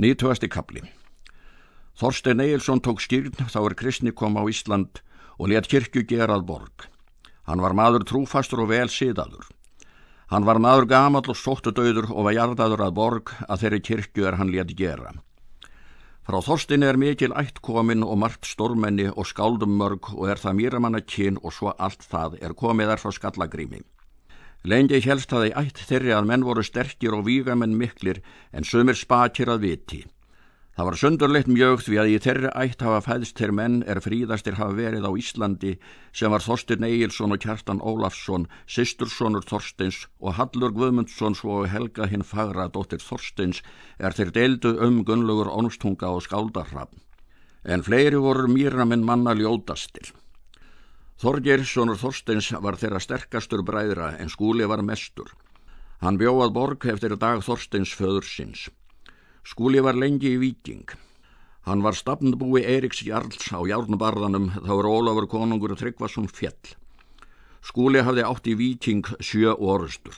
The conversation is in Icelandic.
Nýtuasti kapli Þorstein Egilson tók skýrn þá er kristni kom á Ísland og let kirkju gerað borg. Hann var maður trúfastur og vel síðaður. Hann var maður gamall og sóttu döður og var jarðaður að borg að þeirri kirkju er hann let gera. Frá Þorstin er mikil ætt komin og margt stórmenni og skáldum mörg og er það mýramanna kyn og svo allt það er komið þar frá skallagrými. Lengi helst að þeir ætt þeirri að menn voru sterkir og vígamenn miklir en sumir spakir að viti. Það var sundurleitt mjög því að í þeirri ætt hafa fæðst þeir menn er fríðastir hafa verið á Íslandi sem var Þorstin Egilson og Kjartan Ólafsson, sýstursonur Þorstins og Hallur Guðmundsson svo Helga hinn fagra dóttir Þorstins er þeir deildu um Gunnlaugur Ónstunga og Skáldarrafn. En fleiri voru mýramenn manna ljótastir. Þorgeirssonur Þorsteins var þeirra sterkastur bræðra en skúli var mestur. Hann bjóðað borg eftir dag Þorsteins föður sinns. Skúli var lengi í viking. Hann var stafnbúi Eiriks Jarls á Járnubarðanum þá er Ólafur konungur Tryggvason fjell. Skúli hafði átt í viking sjö orustur.